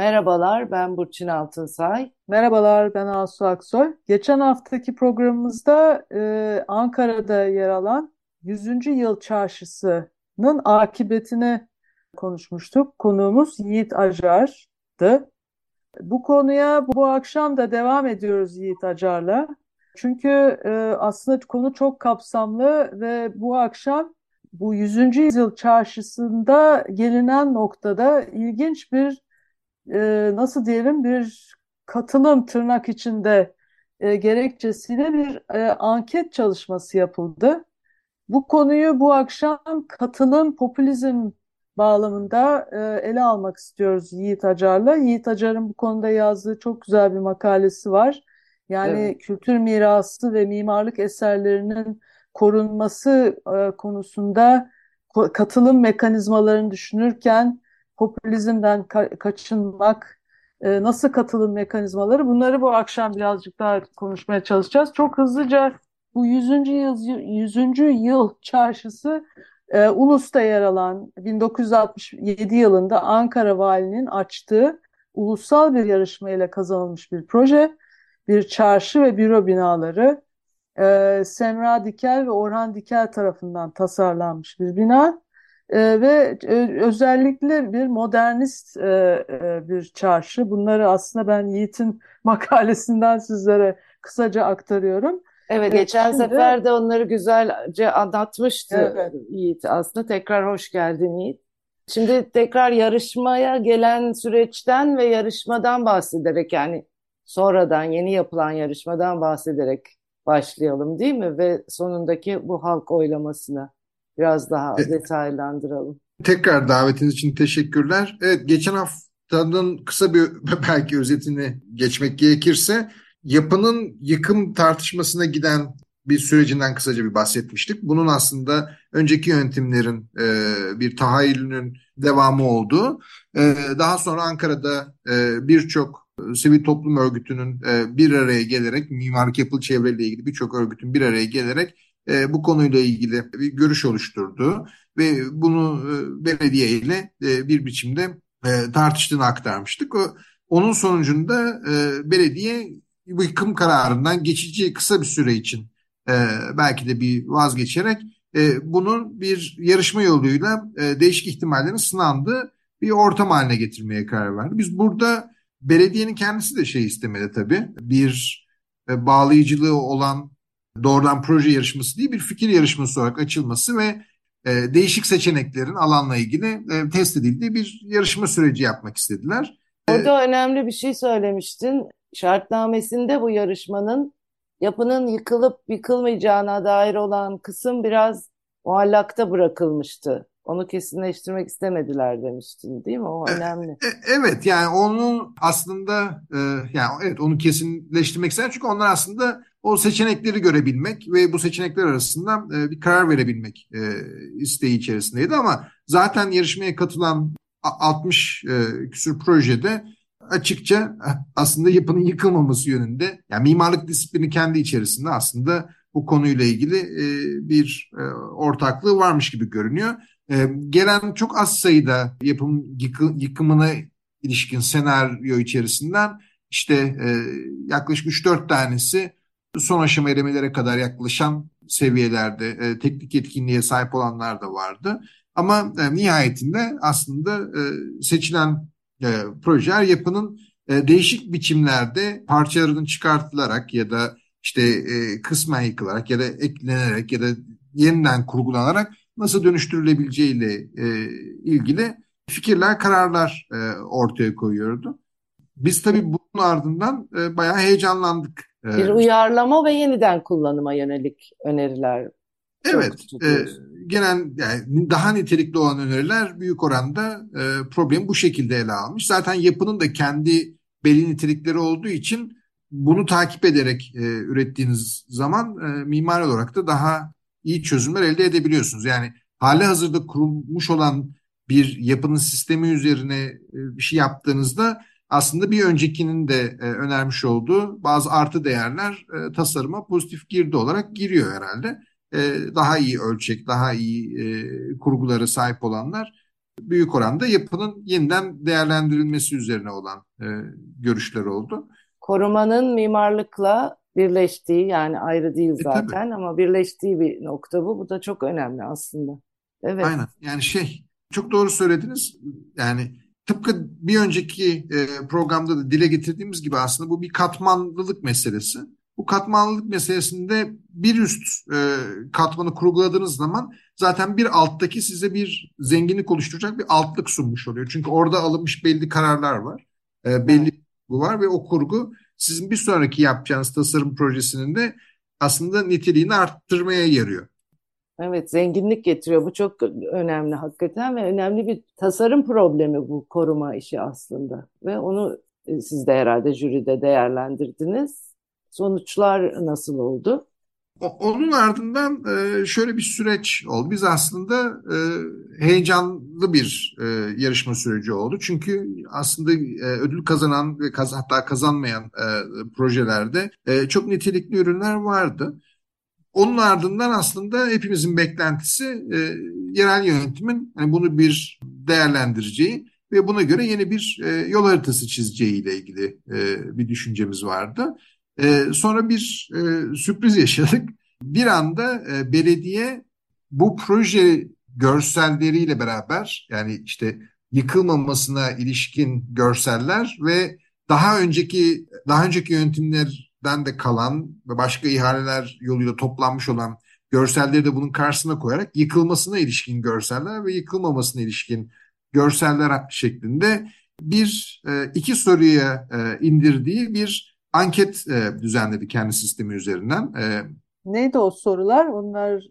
Merhabalar, ben Burçin Altınsay. Merhabalar, ben Asu Aksoy. Geçen haftaki programımızda e, Ankara'da yer alan 100. Yıl Çarşısı'nın akıbetini konuşmuştuk. Konuğumuz Yiğit Acar'dı. Bu konuya bu akşam da devam ediyoruz Yiğit Acar'la. Çünkü e, aslında konu çok kapsamlı ve bu akşam bu 100. Yıl Çarşısı'nda gelinen noktada ilginç bir e, nasıl diyelim bir katılım tırnak içinde e, gerekçesiyle bir e, anket çalışması yapıldı. Bu konuyu bu akşam katılım popülizm bağlamında e, ele almak istiyoruz Yiğit Acar'la. Yiğit Acar'ın bu konuda yazdığı çok güzel bir makalesi var. Yani evet. kültür mirası ve mimarlık eserlerinin korunması e, konusunda katılım mekanizmalarını düşünürken popülizmden ka kaçınmak, e, nasıl katılım mekanizmaları bunları bu akşam birazcık daha konuşmaya çalışacağız. Çok hızlıca bu 100. yıl 100. yıl çarşısı e, Ulus'ta yer alan 1967 yılında Ankara Valinin açtığı ulusal bir yarışmayla kazanılmış bir proje. Bir çarşı ve büro binaları e, Semra Dikel ve Orhan Dikel tarafından tasarlanmış bir bina. E, ve e, özellikle bir modernist e, e, bir çarşı. Bunları aslında ben Yiğit'in makalesinden sizlere kısaca aktarıyorum. Evet, geçen Şimdi, sefer de onları güzelce anlatmıştı evet. Yiğit. Aslında tekrar hoş geldin Yiğit. Şimdi tekrar yarışmaya gelen süreçten ve yarışmadan bahsederek yani sonradan yeni yapılan yarışmadan bahsederek başlayalım değil mi? Ve sonundaki bu halk oylamasına biraz daha e, detaylandıralım. Tekrar davetiniz için teşekkürler. Evet, geçen haftanın kısa bir belki özetini geçmek gerekirse yapının yıkım tartışmasına giden bir sürecinden kısaca bir bahsetmiştik. Bunun aslında önceki yönetimlerin e, bir tahayyülünün devamı olduğu. E, daha sonra Ankara'da e, birçok sivil toplum örgütünün e, bir araya gelerek, mimarlık yapılı çevreyle ilgili birçok örgütün bir araya gelerek e, bu konuyla ilgili bir görüş oluşturdu ve bunu e, belediye ile e, bir biçimde e, tartıştığını aktarmıştık. O, onun sonucunda e, belediye yıkım kararından geçici kısa bir süre için e, belki de bir vazgeçerek e, bunun bir yarışma yoluyla e, değişik ihtimallerin sınandığı bir ortam haline getirmeye karar verdi. Biz burada belediyenin kendisi de şey istemedi tabii. Bir e, bağlayıcılığı olan doğrudan proje yarışması değil bir fikir yarışması olarak açılması ve e, değişik seçeneklerin alanla ilgili e, test edildiği bir yarışma süreci yapmak istediler. Orada ee, önemli bir şey söylemiştin. Şartnamesinde bu yarışmanın yapının yıkılıp yıkılmayacağına dair olan kısım biraz muallakta bırakılmıştı. Onu kesinleştirmek istemediler demiştin değil mi? O e, önemli. E, evet yani onun aslında e, yani evet onu kesinleştirmek ister çünkü onlar aslında o seçenekleri görebilmek ve bu seçenekler arasında e, bir karar verebilmek e, isteği içerisindeydi ama zaten yarışmaya katılan 60 e, küsur projede açıkça aslında yapının yıkılmaması yönünde yani mimarlık disiplini kendi içerisinde aslında bu konuyla ilgili e, bir e, ortaklığı varmış gibi görünüyor. E, gelen çok az sayıda yapım yıkı, yıkımına ilişkin senaryo içerisinden işte e, yaklaşık 3-4 tanesi son aşama elemelere kadar yaklaşan seviyelerde e, teknik etkinliğe sahip olanlar da vardı. Ama e, nihayetinde aslında e, seçilen e, projeler yapının e, değişik biçimlerde parçalarının çıkartılarak ya da işte e, kısmen yıkılarak ya da eklenerek ya da yeniden kurgulanarak nasıl dönüştürülebileceğiyle e, ilgili fikirler, kararlar e, ortaya koyuyordu. Biz tabii bunun ardından e, bayağı heyecanlandık. Bir uyarlama ve yeniden kullanıma yönelik öneriler. Evet, e, genel yani daha nitelikli olan öneriler büyük oranda e, problemi bu şekilde ele almış. Zaten yapının da kendi belli nitelikleri olduğu için bunu takip ederek e, ürettiğiniz zaman e, mimari olarak da daha iyi çözümler elde edebiliyorsunuz. Yani hali hazırda kurulmuş olan bir yapının sistemi üzerine e, bir şey yaptığınızda aslında bir öncekinin de e, önermiş olduğu bazı artı değerler e, tasarıma pozitif girdi olarak giriyor herhalde. E, daha iyi ölçek, daha iyi e, kurgulara sahip olanlar büyük oranda yapının yeniden değerlendirilmesi üzerine olan e, görüşler oldu. Korumanın mimarlıkla birleştiği yani ayrı değil zaten e, ama birleştiği bir nokta bu. Bu da çok önemli aslında. Evet. Aynen. Yani şey çok doğru söylediniz. Yani tıpkı bir önceki e, programda da dile getirdiğimiz gibi aslında bu bir katmanlılık meselesi. Bu katmanlılık meselesinde bir üst e, katmanı kurguladığınız zaman zaten bir alttaki size bir zenginlik oluşturacak bir altlık sunmuş oluyor. Çünkü orada alınmış belli kararlar var. E, belli bu var ve o kurgu sizin bir sonraki yapacağınız tasarım projesinin de aslında niteliğini arttırmaya yarıyor. Evet, zenginlik getiriyor. Bu çok önemli hakikaten ve önemli bir tasarım problemi bu koruma işi aslında. Ve onu e, siz de herhalde jüride değerlendirdiniz. Sonuçlar nasıl oldu? Onun ardından e, şöyle bir süreç oldu. Biz aslında e, heyecanlı bir yarışma süreci oldu. Çünkü aslında ödül kazanan ve hatta kazanmayan projelerde çok nitelikli ürünler vardı. Onun ardından aslında hepimizin beklentisi e, yerel yönetimin yani bunu bir değerlendireceği ve buna göre yeni bir e, yol haritası çizeceği ile ilgili e, bir düşüncemiz vardı. E, sonra bir e, sürpriz yaşadık. Bir anda e, belediye bu proje görselleriyle beraber yani işte yıkılmamasına ilişkin görseller ve daha önceki daha önceki yönetimler den de kalan ve başka ihaleler yoluyla toplanmış olan görselleri de bunun karşısına koyarak yıkılmasına ilişkin görseller ve yıkılmamasına ilişkin görseller şeklinde bir e, iki soruya e, indirdiği bir anket e, düzenledi kendi sistemi üzerinden. Neydi o sorular? Onlar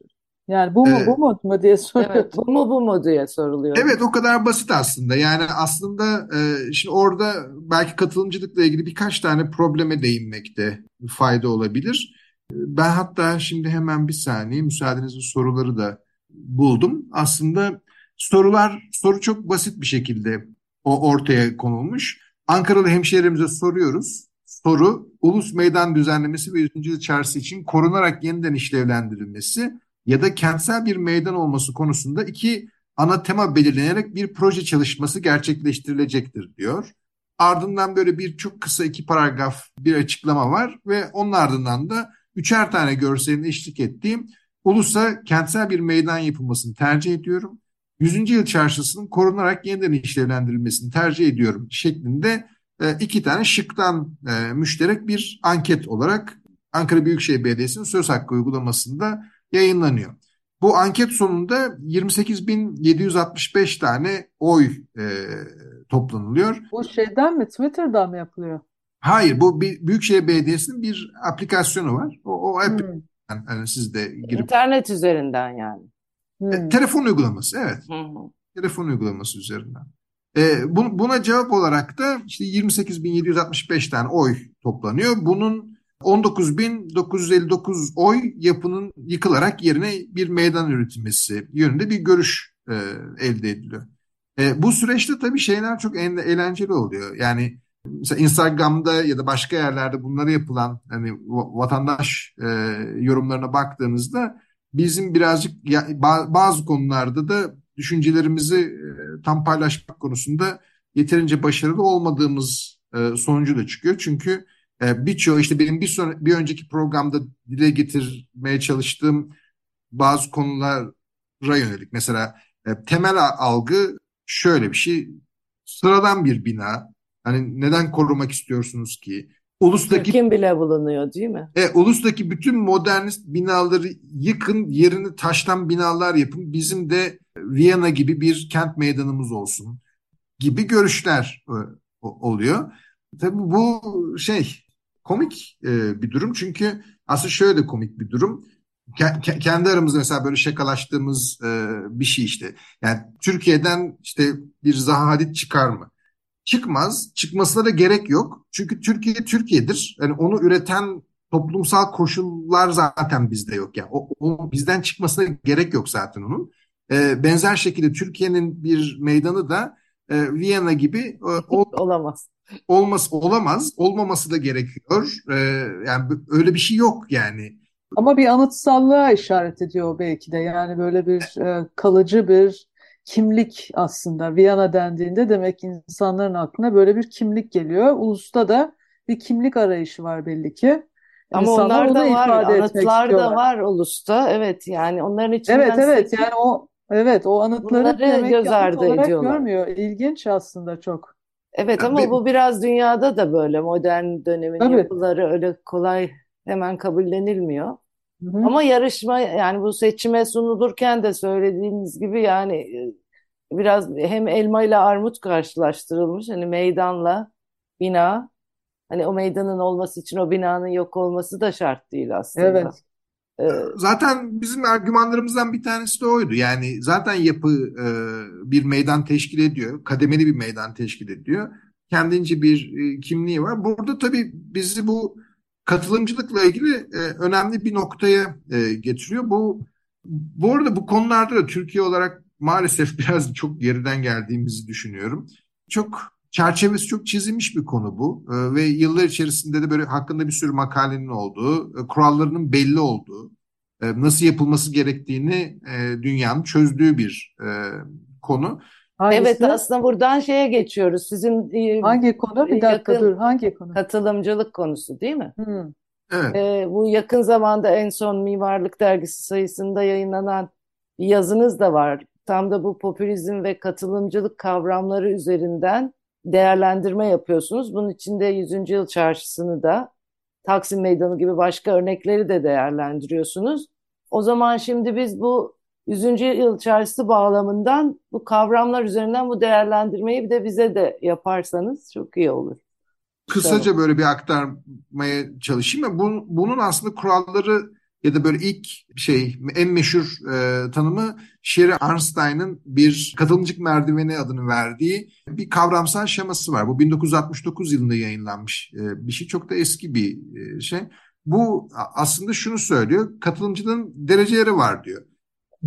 yani bu mu ee, bu mu mu diye soruyor. Evet, bu mu bu mu diye soruluyor. Evet o kadar basit aslında. Yani aslında e, şimdi orada belki katılımcılıkla ilgili birkaç tane probleme değinmekte fayda olabilir. Ben hatta şimdi hemen bir saniye müsaadenizle soruları da buldum. Aslında sorular soru çok basit bir şekilde o ortaya konulmuş. Ankaralı hemşehrilerimize soruyoruz. Soru ulus meydan düzenlemesi ve 100. yıl çarşısı için korunarak yeniden işlevlendirilmesi ya da kentsel bir meydan olması konusunda iki ana tema belirlenerek bir proje çalışması gerçekleştirilecektir diyor. Ardından böyle bir çok kısa iki paragraf bir açıklama var ve onun ardından da üçer tane görselin eşlik ettiğim ulusa kentsel bir meydan yapılmasını tercih ediyorum. 100. yıl çarşısının korunarak yeniden işlevlendirilmesini tercih ediyorum şeklinde e, iki tane şıktan e, müşterek bir anket olarak Ankara Büyükşehir Belediyesi'nin söz hakkı uygulamasında yayınlanıyor. Bu anket sonunda 28.765 tane oy e, toplanılıyor. Bu şeyden mi Twitter'dan mı yapılıyor? Hayır bu bir Büyükşehir Belediyesi'nin bir aplikasyonu var. O, o app hmm. yani siz de girip internet üzerinden yani. Hmm. E, telefon uygulaması evet. Hmm. Telefon uygulaması üzerinden. E, bu, buna cevap olarak da işte 28.765 tane oy toplanıyor. Bunun 19.959 oy yapının yıkılarak yerine bir meydan üretilmesi yönünde bir görüş e, elde ediliyor. E, bu süreçte tabii şeyler çok eğlenceli oluyor. Yani mesela Instagram'da ya da başka yerlerde bunlara yapılan hani vatandaş e, yorumlarına baktığınızda bizim birazcık ya, bazı konularda da düşüncelerimizi e, tam paylaşmak konusunda yeterince başarılı olmadığımız e, sonucu da çıkıyor. Çünkü birçoğu işte benim bir, sonra, bir önceki programda dile getirmeye çalıştığım bazı konulara yönelik. Mesela e, temel algı şöyle bir şey. Sıradan bir bina. Hani neden korumak istiyorsunuz ki? Ulustaki kim bile bulunuyor değil mi? E, ulustaki bütün modernist binaları yıkın, yerini taştan binalar yapın. Bizim de Viyana gibi bir kent meydanımız olsun gibi görüşler e, oluyor. Tabii bu şey komik e, bir durum çünkü aslında şöyle komik bir durum. Ke- kendi aramızda mesela böyle şakalaştığımız e, bir şey işte. Yani Türkiye'den işte bir Zaha Hadid çıkar mı? Çıkmaz. Çıkmasına da gerek yok. Çünkü Türkiye Türkiye'dir. Yani onu üreten toplumsal koşullar zaten bizde yok. Yani o, o bizden çıkmasına gerek yok zaten onun. E, benzer şekilde Türkiye'nin bir meydanı da e, Viyana gibi e, ol, olamaz. Olması olamaz, olmaması da gerekiyor. E, yani öyle bir şey yok yani. Ama bir anıtsallığa işaret ediyor belki de. Yani böyle bir e, kalıcı bir kimlik aslında. Viyana dendiğinde demek insanların aklına böyle bir kimlik geliyor. Ulusta da bir kimlik arayışı var belli ki. Ama İnsanlar onlar da var, anıtlar da var ulusta. Evet yani onların içinden Evet evet yani o evet o anıtları Bunları demek göz ardı ediyorlar. görmüyor. İlginç aslında çok. Evet ama bu biraz dünyada da böyle modern dönemin Tabii. yapıları öyle kolay hemen kabullenilmiyor. Hı hı. Ama yarışma yani bu seçime sunulurken de söylediğiniz gibi yani e, biraz hem elma ile armut karşılaştırılmış. Hani meydanla bina. Hani o meydanın olması için o binanın yok olması da şart değil aslında. Evet. Ee, Zaten bizim argümanlarımızdan bir tanesi de oydu. Yani zaten yapı e, bir meydan teşkil ediyor. Kademeli bir meydan teşkil ediyor. Kendince bir e, kimliği var. Burada tabii bizi bu katılımcılıkla ilgili e, önemli bir noktaya getiriyor. Bu bu arada bu konularda da Türkiye olarak maalesef biraz çok geriden geldiğimizi düşünüyorum. Çok çerçevesi çok çizilmiş bir konu bu e, ve yıllar içerisinde de böyle hakkında bir sürü makalenin olduğu, e, kurallarının belli olduğu, e, nasıl yapılması gerektiğini e, dünyanın çözdüğü bir e, konu. Hangisi? evet aslında buradan şeye geçiyoruz. Sizin Hangi konu? Bir dakika yakın dur. Hangi konu? katılımcılık konusu değil mi? Hı. Evet. Ee, bu yakın zamanda en son Mimarlık Dergisi sayısında yayınlanan bir yazınız da var. Tam da bu popülizm ve katılımcılık kavramları üzerinden değerlendirme yapıyorsunuz. Bunun içinde 100. Yıl Çarşısı'nı da Taksim Meydanı gibi başka örnekleri de değerlendiriyorsunuz. O zaman şimdi biz bu 100. Yıl Çarşısı bağlamından bu kavramlar üzerinden bu değerlendirmeyi bir de bize de yaparsanız çok iyi olur. Kısaca böyle bir aktarmaya çalışayım. Bunun, bunun aslında kuralları ya da böyle ilk şey en meşhur e, tanımı Sherry Arnstein'ın bir katılımcılık merdiveni adını verdiği bir kavramsal şeması var. Bu 1969 yılında yayınlanmış e, bir şey. Çok da eski bir e, şey. Bu aslında şunu söylüyor. Katılımcılığın dereceleri var diyor.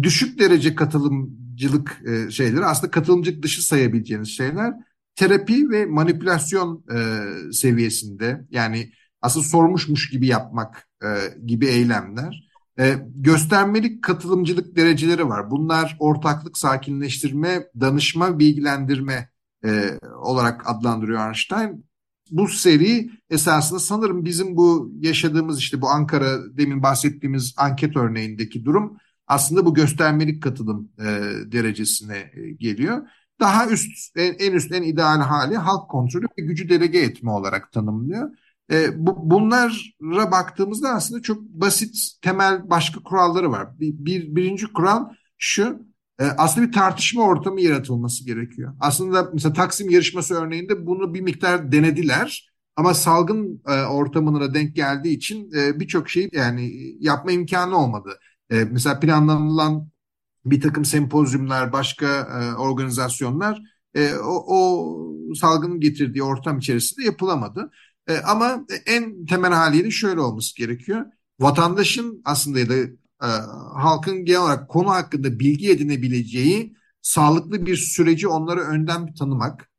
Düşük derece katılımcılık e, şeyleri aslında katılımcılık dışı sayabileceğiniz şeyler terapi ve manipülasyon e, seviyesinde yani aslında sormuşmuş gibi yapmak e, gibi eylemler. E, göstermelik katılımcılık dereceleri var. Bunlar ortaklık, sakinleştirme, danışma, bilgilendirme e, olarak adlandırıyor Einstein. Bu seri esasında sanırım bizim bu yaşadığımız işte bu Ankara demin bahsettiğimiz anket örneğindeki durum aslında bu göstermelik katılım e, derecesine e, geliyor. Daha üst, en, en üst, en ideal hali halk kontrolü ve gücü delege etme olarak tanımlıyor. E, bu, bunlara baktığımızda aslında çok basit temel başka kuralları var. Bir, bir birinci kural şu, e, aslında bir tartışma ortamı yaratılması gerekiyor. Aslında mesela Taksim yarışması örneğinde bunu bir miktar denediler. Ama salgın e, ortamına denk geldiği için e, birçok şey yani yapma imkanı olmadı. E, mesela planlanılan bir takım sempozyumlar, başka organizasyonlar o, o salgının getirdiği ortam içerisinde yapılamadı. E, ama en temel haliyle şöyle olması gerekiyor. Vatandaşın aslında ya da e, halkın genel olarak konu hakkında bilgi edinebileceği sağlıklı bir süreci onlara önden tanımak,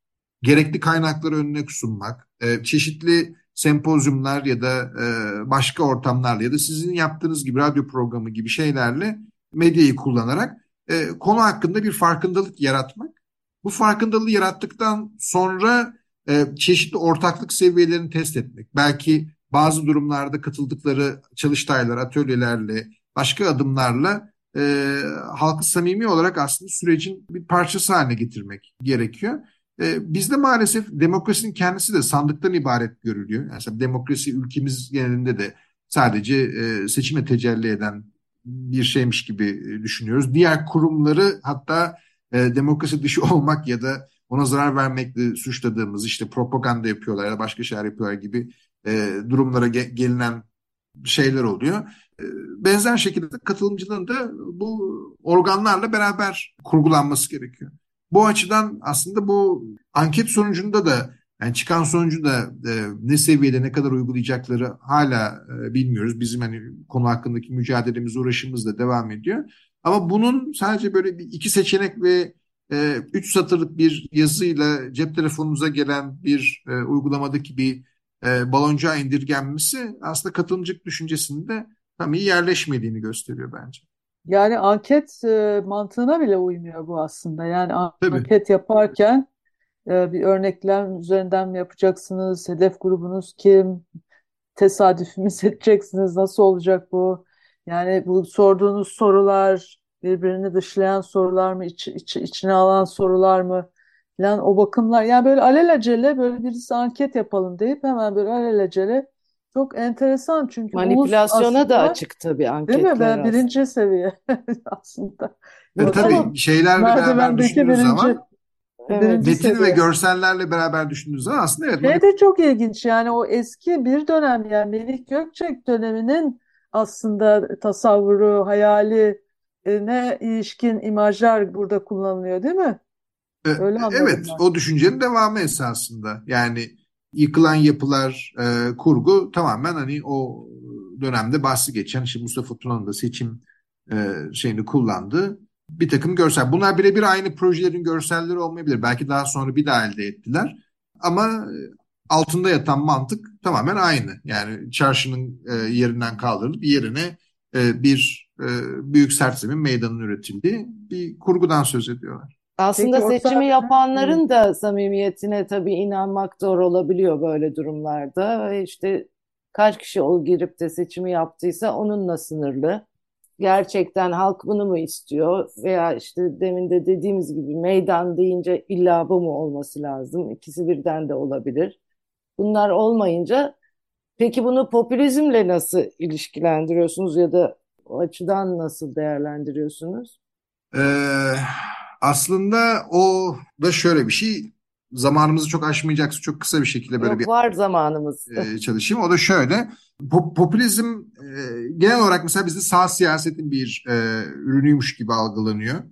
gerekli kaynakları önüne sunmak, e, çeşitli sempozyumlar ya da e, başka ortamlarla ya da sizin yaptığınız gibi radyo programı gibi şeylerle medyayı kullanarak e, konu hakkında bir farkındalık yaratmak. Bu farkındalığı yarattıktan sonra e, çeşitli ortaklık seviyelerini test etmek. Belki bazı durumlarda katıldıkları çalıştaylar, atölyelerle, başka adımlarla e, halkı samimi olarak aslında sürecin bir parçası haline getirmek gerekiyor. E, bizde maalesef demokrasinin kendisi de sandıktan ibaret görülüyor. Yani demokrasi ülkemiz genelinde de sadece e, seçime tecelli eden bir şeymiş gibi düşünüyoruz. Diğer kurumları hatta e, demokrasi dışı olmak ya da ona zarar vermekle suçladığımız işte propaganda yapıyorlar ya başka şeyler yapıyorlar gibi e, durumlara ge gelinen şeyler oluyor. E, benzer şekilde katılımcılığın da bu organlarla beraber kurgulanması gerekiyor. Bu açıdan aslında bu anket sonucunda da Yani çıkan sonucu da e, ne seviyede ne kadar uygulayacakları hala e, bilmiyoruz. Bizim hani konu hakkındaki mücadelemiz, uğraşımız da devam ediyor. Ama bunun sadece böyle bir iki seçenek ve e, üç satırlık bir yazıyla cep telefonunuza gelen bir e, uygulamadaki bir e, baloncuğa indirgenmesi aslında katılımcılık düşüncesinde tam iyi yerleşmediğini gösteriyor bence. Yani anket e, mantığına bile uymuyor bu aslında. Yani Tabii. anket yaparken e, bir örneklem üzerinden mi yapacaksınız? Hedef grubunuz kim? Tesadüf mü seçeceksiniz? Nasıl olacak bu? Yani bu sorduğunuz sorular birbirini dışlayan sorular mı, iç, iç, içine alan sorular mı? Yani o bakımlar yani böyle alelacele böyle birisi anket yapalım deyip hemen böyle alelacele çok enteresan çünkü manipülasyona aslında, da açık tabii anketler. Değil mi? Ben birinci seviye aslında. E, tabii şeylerle beraber düşündüğünüz birinci, zaman evet. metin seviye. ve görsellerle beraber düşündüğünüz zaman aslında evet. Şey de çok ilginç yani o eski bir dönem yani Melih Gökçek döneminin aslında tasavvuru, hayali ne ilişkin imajlar burada kullanılıyor değil mi? E, Öyle evet, ben. o düşüncenin devamı esasında. Yani yıkılan yapılar, e, kurgu tamamen hani o dönemde bahsi geçen işte Mustafa Tuna'nın da seçim e, şeyini kullandığı bir takım görsel. Bunlar birebir aynı projelerin görselleri olmayabilir. Belki daha sonra bir daha elde ettiler. Ama altında yatan mantık tamamen aynı. Yani çarşının e, yerinden kaldırılıp yerine e, bir e, büyük sert zemin meydanın üretildiği bir kurgudan söz ediyorlar. Aslında Peki, seçimi orta... yapanların da samimiyetine tabii inanmak zor olabiliyor böyle durumlarda. Ve işte kaç kişi o girip de seçimi yaptıysa onunla sınırlı. Gerçekten halk bunu mu istiyor veya işte demin de dediğimiz gibi meydan deyince illa bu mu olması lazım? İkisi birden de olabilir. Bunlar olmayınca peki bunu popülizmle nasıl ilişkilendiriyorsunuz ya da o açıdan nasıl değerlendiriyorsunuz? Ee, aslında o da şöyle bir şey. Zamanımızı çok aşmayacaksa çok kısa bir şekilde böyle Yok, bir var zamanımız. E, çalışayım. O da şöyle. Pop, popülizm e, genel olarak mesela bizde sağ siyasetin bir e, ürünüymüş gibi algılanıyor.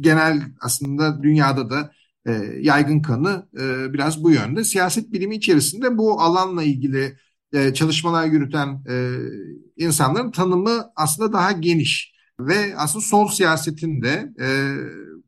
Genel aslında dünyada da e, yaygın kanı e, biraz bu yönde. Siyaset bilimi içerisinde bu alanla ilgili e, çalışmalar yürüten e, insanların tanımı aslında daha geniş ve aslında sol siyasetin de e,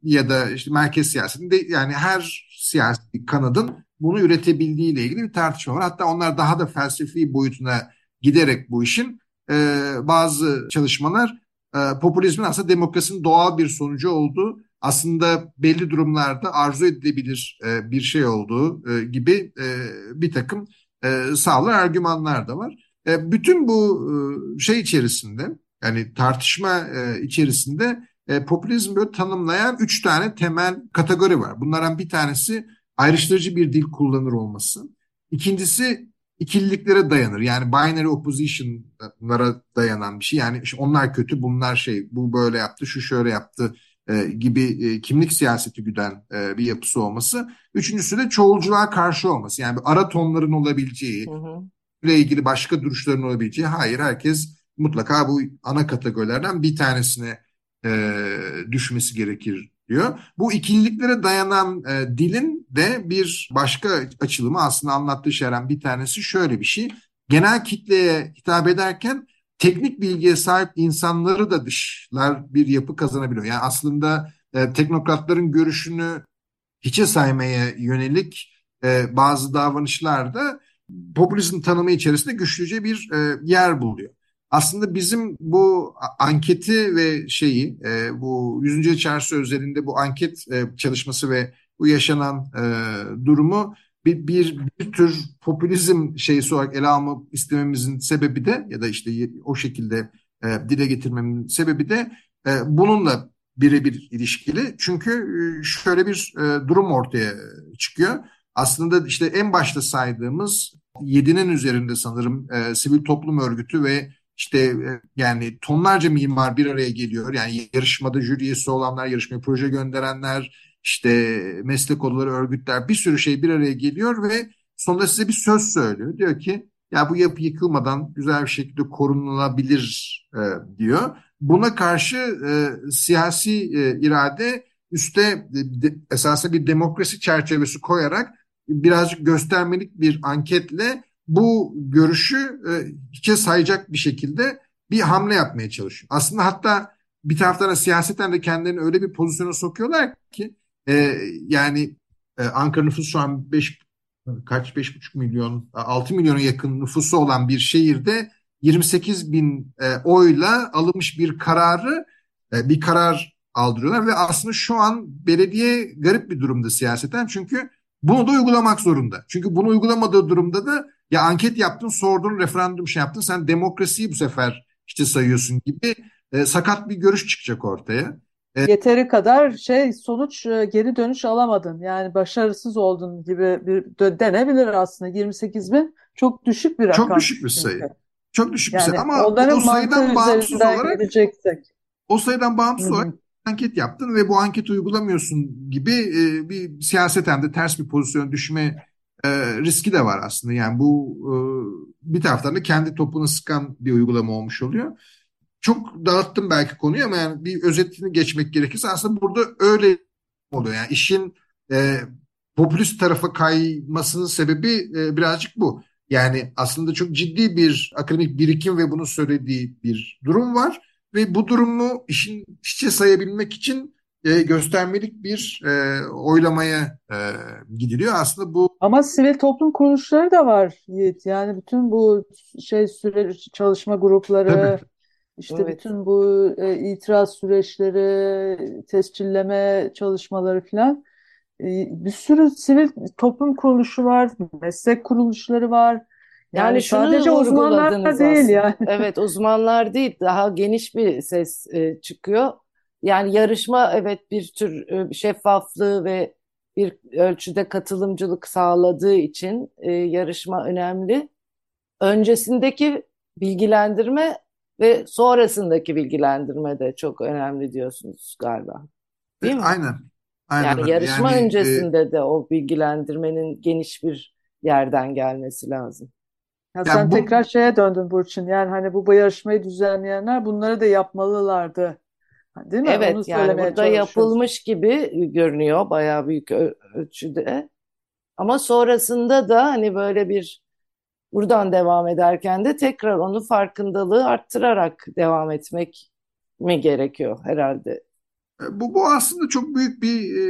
ya da işte merkez siyasetinde yani her siyasi kanadın bunu üretebildiği ile ilgili bir tartışma var. Hatta onlar daha da felsefi boyutuna giderek bu işin e, bazı çalışmalar e, popülizmin aslında demokrasinin doğal bir sonucu olduğu aslında belli durumlarda arzu edilebilir e, bir şey olduğu e, gibi e, bir takım e, sağlar argümanlar da var. E, bütün bu e, şey içerisinde yani tartışma e, içerisinde e, popülizm böyle tanımlayan üç tane temel kategori var. Bunlardan bir tanesi ayrıştırıcı bir dil kullanır olması. İkincisi ikililiklere dayanır. Yani binary opposition'lara dayanan bir şey. Yani onlar kötü, bunlar şey, bu böyle yaptı, şu şöyle yaptı e, gibi e, kimlik siyaseti güden e, bir yapısı olması. Üçüncüsü de çoğulculuğa karşı olması. Yani ara tonların olabileceği, hı hı. ile ilgili başka duruşların olabileceği. Hayır, herkes mutlaka bu ana kategorilerden bir tanesine e, düşmesi gerekir diyor. Bu ikililiklere dayanan e, dilin de bir başka açılımı aslında anlattığı şeylerden bir tanesi şöyle bir şey. Genel kitleye hitap ederken teknik bilgiye sahip insanları da dışlar bir yapı kazanabiliyor. Yani aslında e, teknokratların görüşünü hiçe saymaya yönelik e, bazı davranışlarda popülizm tanımı içerisinde güçlüce bir e, yer buluyor. Aslında bizim bu anketi ve şeyi e, bu 100. Çarşı özelinde bu anket e, çalışması ve bu yaşanan e, durumu bir, bir, bir tür popülizm şeysi olarak ele almak istememizin sebebi de ya da işte o şekilde e, dile getirmemin sebebi de e, bununla birebir ilişkili. Çünkü e, şöyle bir e, durum ortaya çıkıyor. Aslında işte en başta saydığımız 7'nin üzerinde sanırım e, sivil toplum örgütü ve işte e, yani tonlarca mimar bir araya geliyor. Yani yarışmada jüri olanlar, yarışmaya proje gönderenler, işte meslek odaları, örgütler bir sürü şey bir araya geliyor ve sonunda size bir söz söylüyor. Diyor ki ya bu yapı yıkılmadan güzel bir şekilde korunulabilir e, diyor. Buna karşı e, siyasi e, irade üste de, esasında bir demokrasi çerçevesi koyarak birazcık göstermelik bir anketle bu görüşü e, hiçe sayacak bir şekilde bir hamle yapmaya çalışıyor. Aslında hatta bir taraftan da siyaseten de kendilerini öyle bir pozisyona sokuyorlar ki e, yani e, Ankara nüfusu şu an 5 kaç 5,5 milyon 6 milyona yakın nüfusu olan bir şehirde 28 bin e, oyla alınmış bir kararı e, bir karar aldırıyorlar ve aslında şu an belediye garip bir durumda siyaseten çünkü bunu da uygulamak zorunda. Çünkü bunu uygulamadığı durumda da ya anket yaptın, sordun, referandum şey yaptın, sen demokrasiyi bu sefer işte sayıyorsun gibi e, sakat bir görüş çıkacak ortaya. E, Yeteri kadar şey sonuç e, geri dönüş alamadın. Yani başarısız oldun gibi bir denebilir aslında. 28 bin çok düşük bir rakam. Çok düşük bir sayı. Çok düşük yani bir sayı ama o sayıdan bağımsız olarak o sayıdan bağımsız Hı -hı. olarak anket yaptın ve bu anketi uygulamıyorsun gibi e, bir siyaseten de ters bir pozisyona düşme e, riski de var aslında. Yani bu e, bir taraftan da kendi topunu sıkan bir uygulama olmuş oluyor. Çok dağıttım belki konuyu ama yani bir özetini geçmek gerekirse aslında burada öyle oluyor. Yani işin e, popülist tarafa kaymasının sebebi e, birazcık bu. Yani aslında çok ciddi bir akademik birikim ve bunu söylediği bir durum var ve bu durumu işin içe sayabilmek için e, göstermelik bir e, oylamaya e, gidiliyor. Aslında bu ama sivil toplum kuruluşları da var Yiğit. Yani bütün bu şey süre çalışma grupları Tabii. İşte evet. bütün bu e, itiraz süreçleri, tescilleme çalışmaları falan e, bir sürü sivil toplum kuruluşu var, meslek kuruluşları var. Yani, yani sadece uzmanlar değil yani. Evet uzmanlar değil daha geniş bir ses e, çıkıyor. Yani yarışma evet bir tür e, şeffaflığı ve bir ölçüde katılımcılık sağladığı için e, yarışma önemli. Öncesindeki bilgilendirme ve sonrasındaki bilgilendirme de çok önemli diyorsunuz galiba. Değil mi? Aynen. Aynen. Yani yarışma yani, öncesinde e... de o bilgilendirmenin geniş bir yerden gelmesi lazım. Ya yani sen bu... tekrar şeye döndün Burçin. Yani hani bu, bu yarışmayı düzenleyenler bunları da yapmalılardı Değil mi? Evet Onu yani burada yapılmış gibi görünüyor bayağı büyük ölçüde. Ama sonrasında da hani böyle bir buradan devam ederken de tekrar onu farkındalığı arttırarak devam etmek mi gerekiyor herhalde? E, bu, bu aslında çok büyük bir e,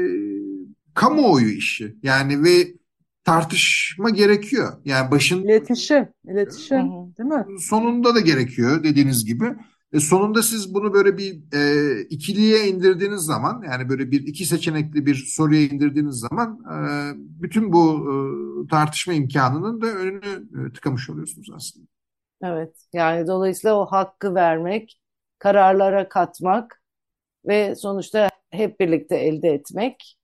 kamuoyu işi. Yani ve tartışma gerekiyor. Yani başın iletişim, iletişim, değil mi? Sonunda da gerekiyor dediğiniz gibi. E sonunda siz bunu böyle bir e, ikiliye indirdiğiniz zaman yani böyle bir iki seçenekli bir soruya indirdiğiniz zaman e, bütün bu e, tartışma imkanının da önünü e, tıkamış oluyorsunuz aslında. Evet yani dolayısıyla o hakkı vermek, kararlara katmak ve sonuçta hep birlikte elde etmek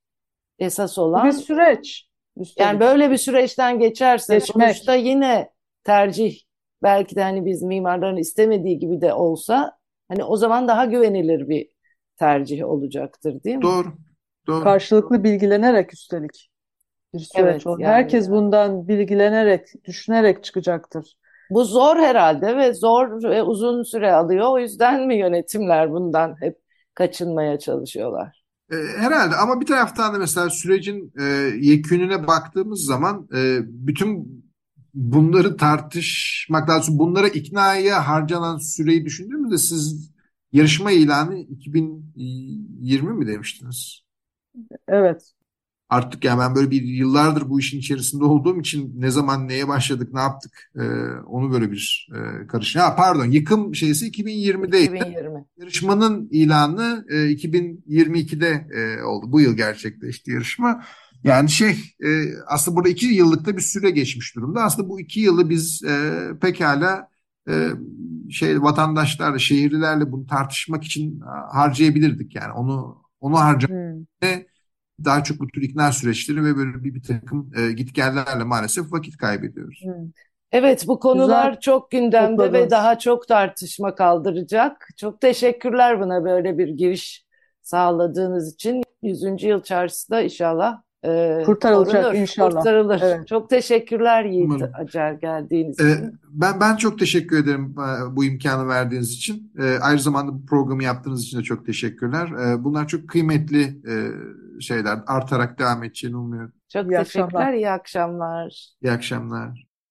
esas olan. Bir süreç. Üstelik. Yani böyle bir süreçten geçerse Geçmek. sonuçta yine tercih belki de hani biz mimarların istemediği gibi de olsa hani o zaman daha güvenilir bir tercih olacaktır değil mi? Doğru. Doğru. Karşılıklı bilgilenerek üstelik bir süreç evet, Yani Herkes yani. bundan bilgilenerek, düşünerek çıkacaktır. Bu zor herhalde ve zor ve uzun süre alıyor. O yüzden mi yönetimler bundan hep kaçınmaya çalışıyorlar? E, herhalde ama bir taraftan da mesela sürecin e, yekününe baktığımız zaman e, bütün bunları tartışmak lazım. Bunlara iknaya harcanan süreyi düşündüğümüzde siz yarışma ilanı 2020 mi demiştiniz? Evet. Artık yani ben böyle bir yıllardır bu işin içerisinde olduğum için ne zaman neye başladık, ne yaptık e, onu böyle bir e, karışım. Ha pardon yıkım şeysi 2020'deydi. 2020. Yarışmanın ilanı e, 2022'de e, oldu. Bu yıl gerçekleşti yarışma. Yani şey e, aslında burada iki yıllıkta bir süre geçmiş durumda. Aslında bu iki yılı biz e, pekala e, şey vatandaşlarla, şehirlilerle bunu tartışmak için harcayabilirdik. Yani onu onu harcamak hmm. daha çok bu tür ikna süreçleri ve böyle bir, bir takım e, gitgellerle maalesef vakit kaybediyoruz. Hmm. Evet bu konular Güzel. çok gündemde Topladınız. ve daha çok tartışma kaldıracak. Çok teşekkürler buna böyle bir giriş sağladığınız için. 100. yıl çarşısı da inşallah e, kurtarılacak korunur, inşallah. Kurtarılır. Evet. Çok teşekkürler Yiğit Umarım. Acar geldiğiniz ee, için. Ben ben çok teşekkür ederim e, bu imkanı verdiğiniz için. E, aynı zamanda bu programı yaptığınız için de çok teşekkürler. E, bunlar çok kıymetli şeyler artarak devam edeceğini umuyorum. Çok İyi teşekkürler, akşamlar. iyi akşamlar. İyi akşamlar.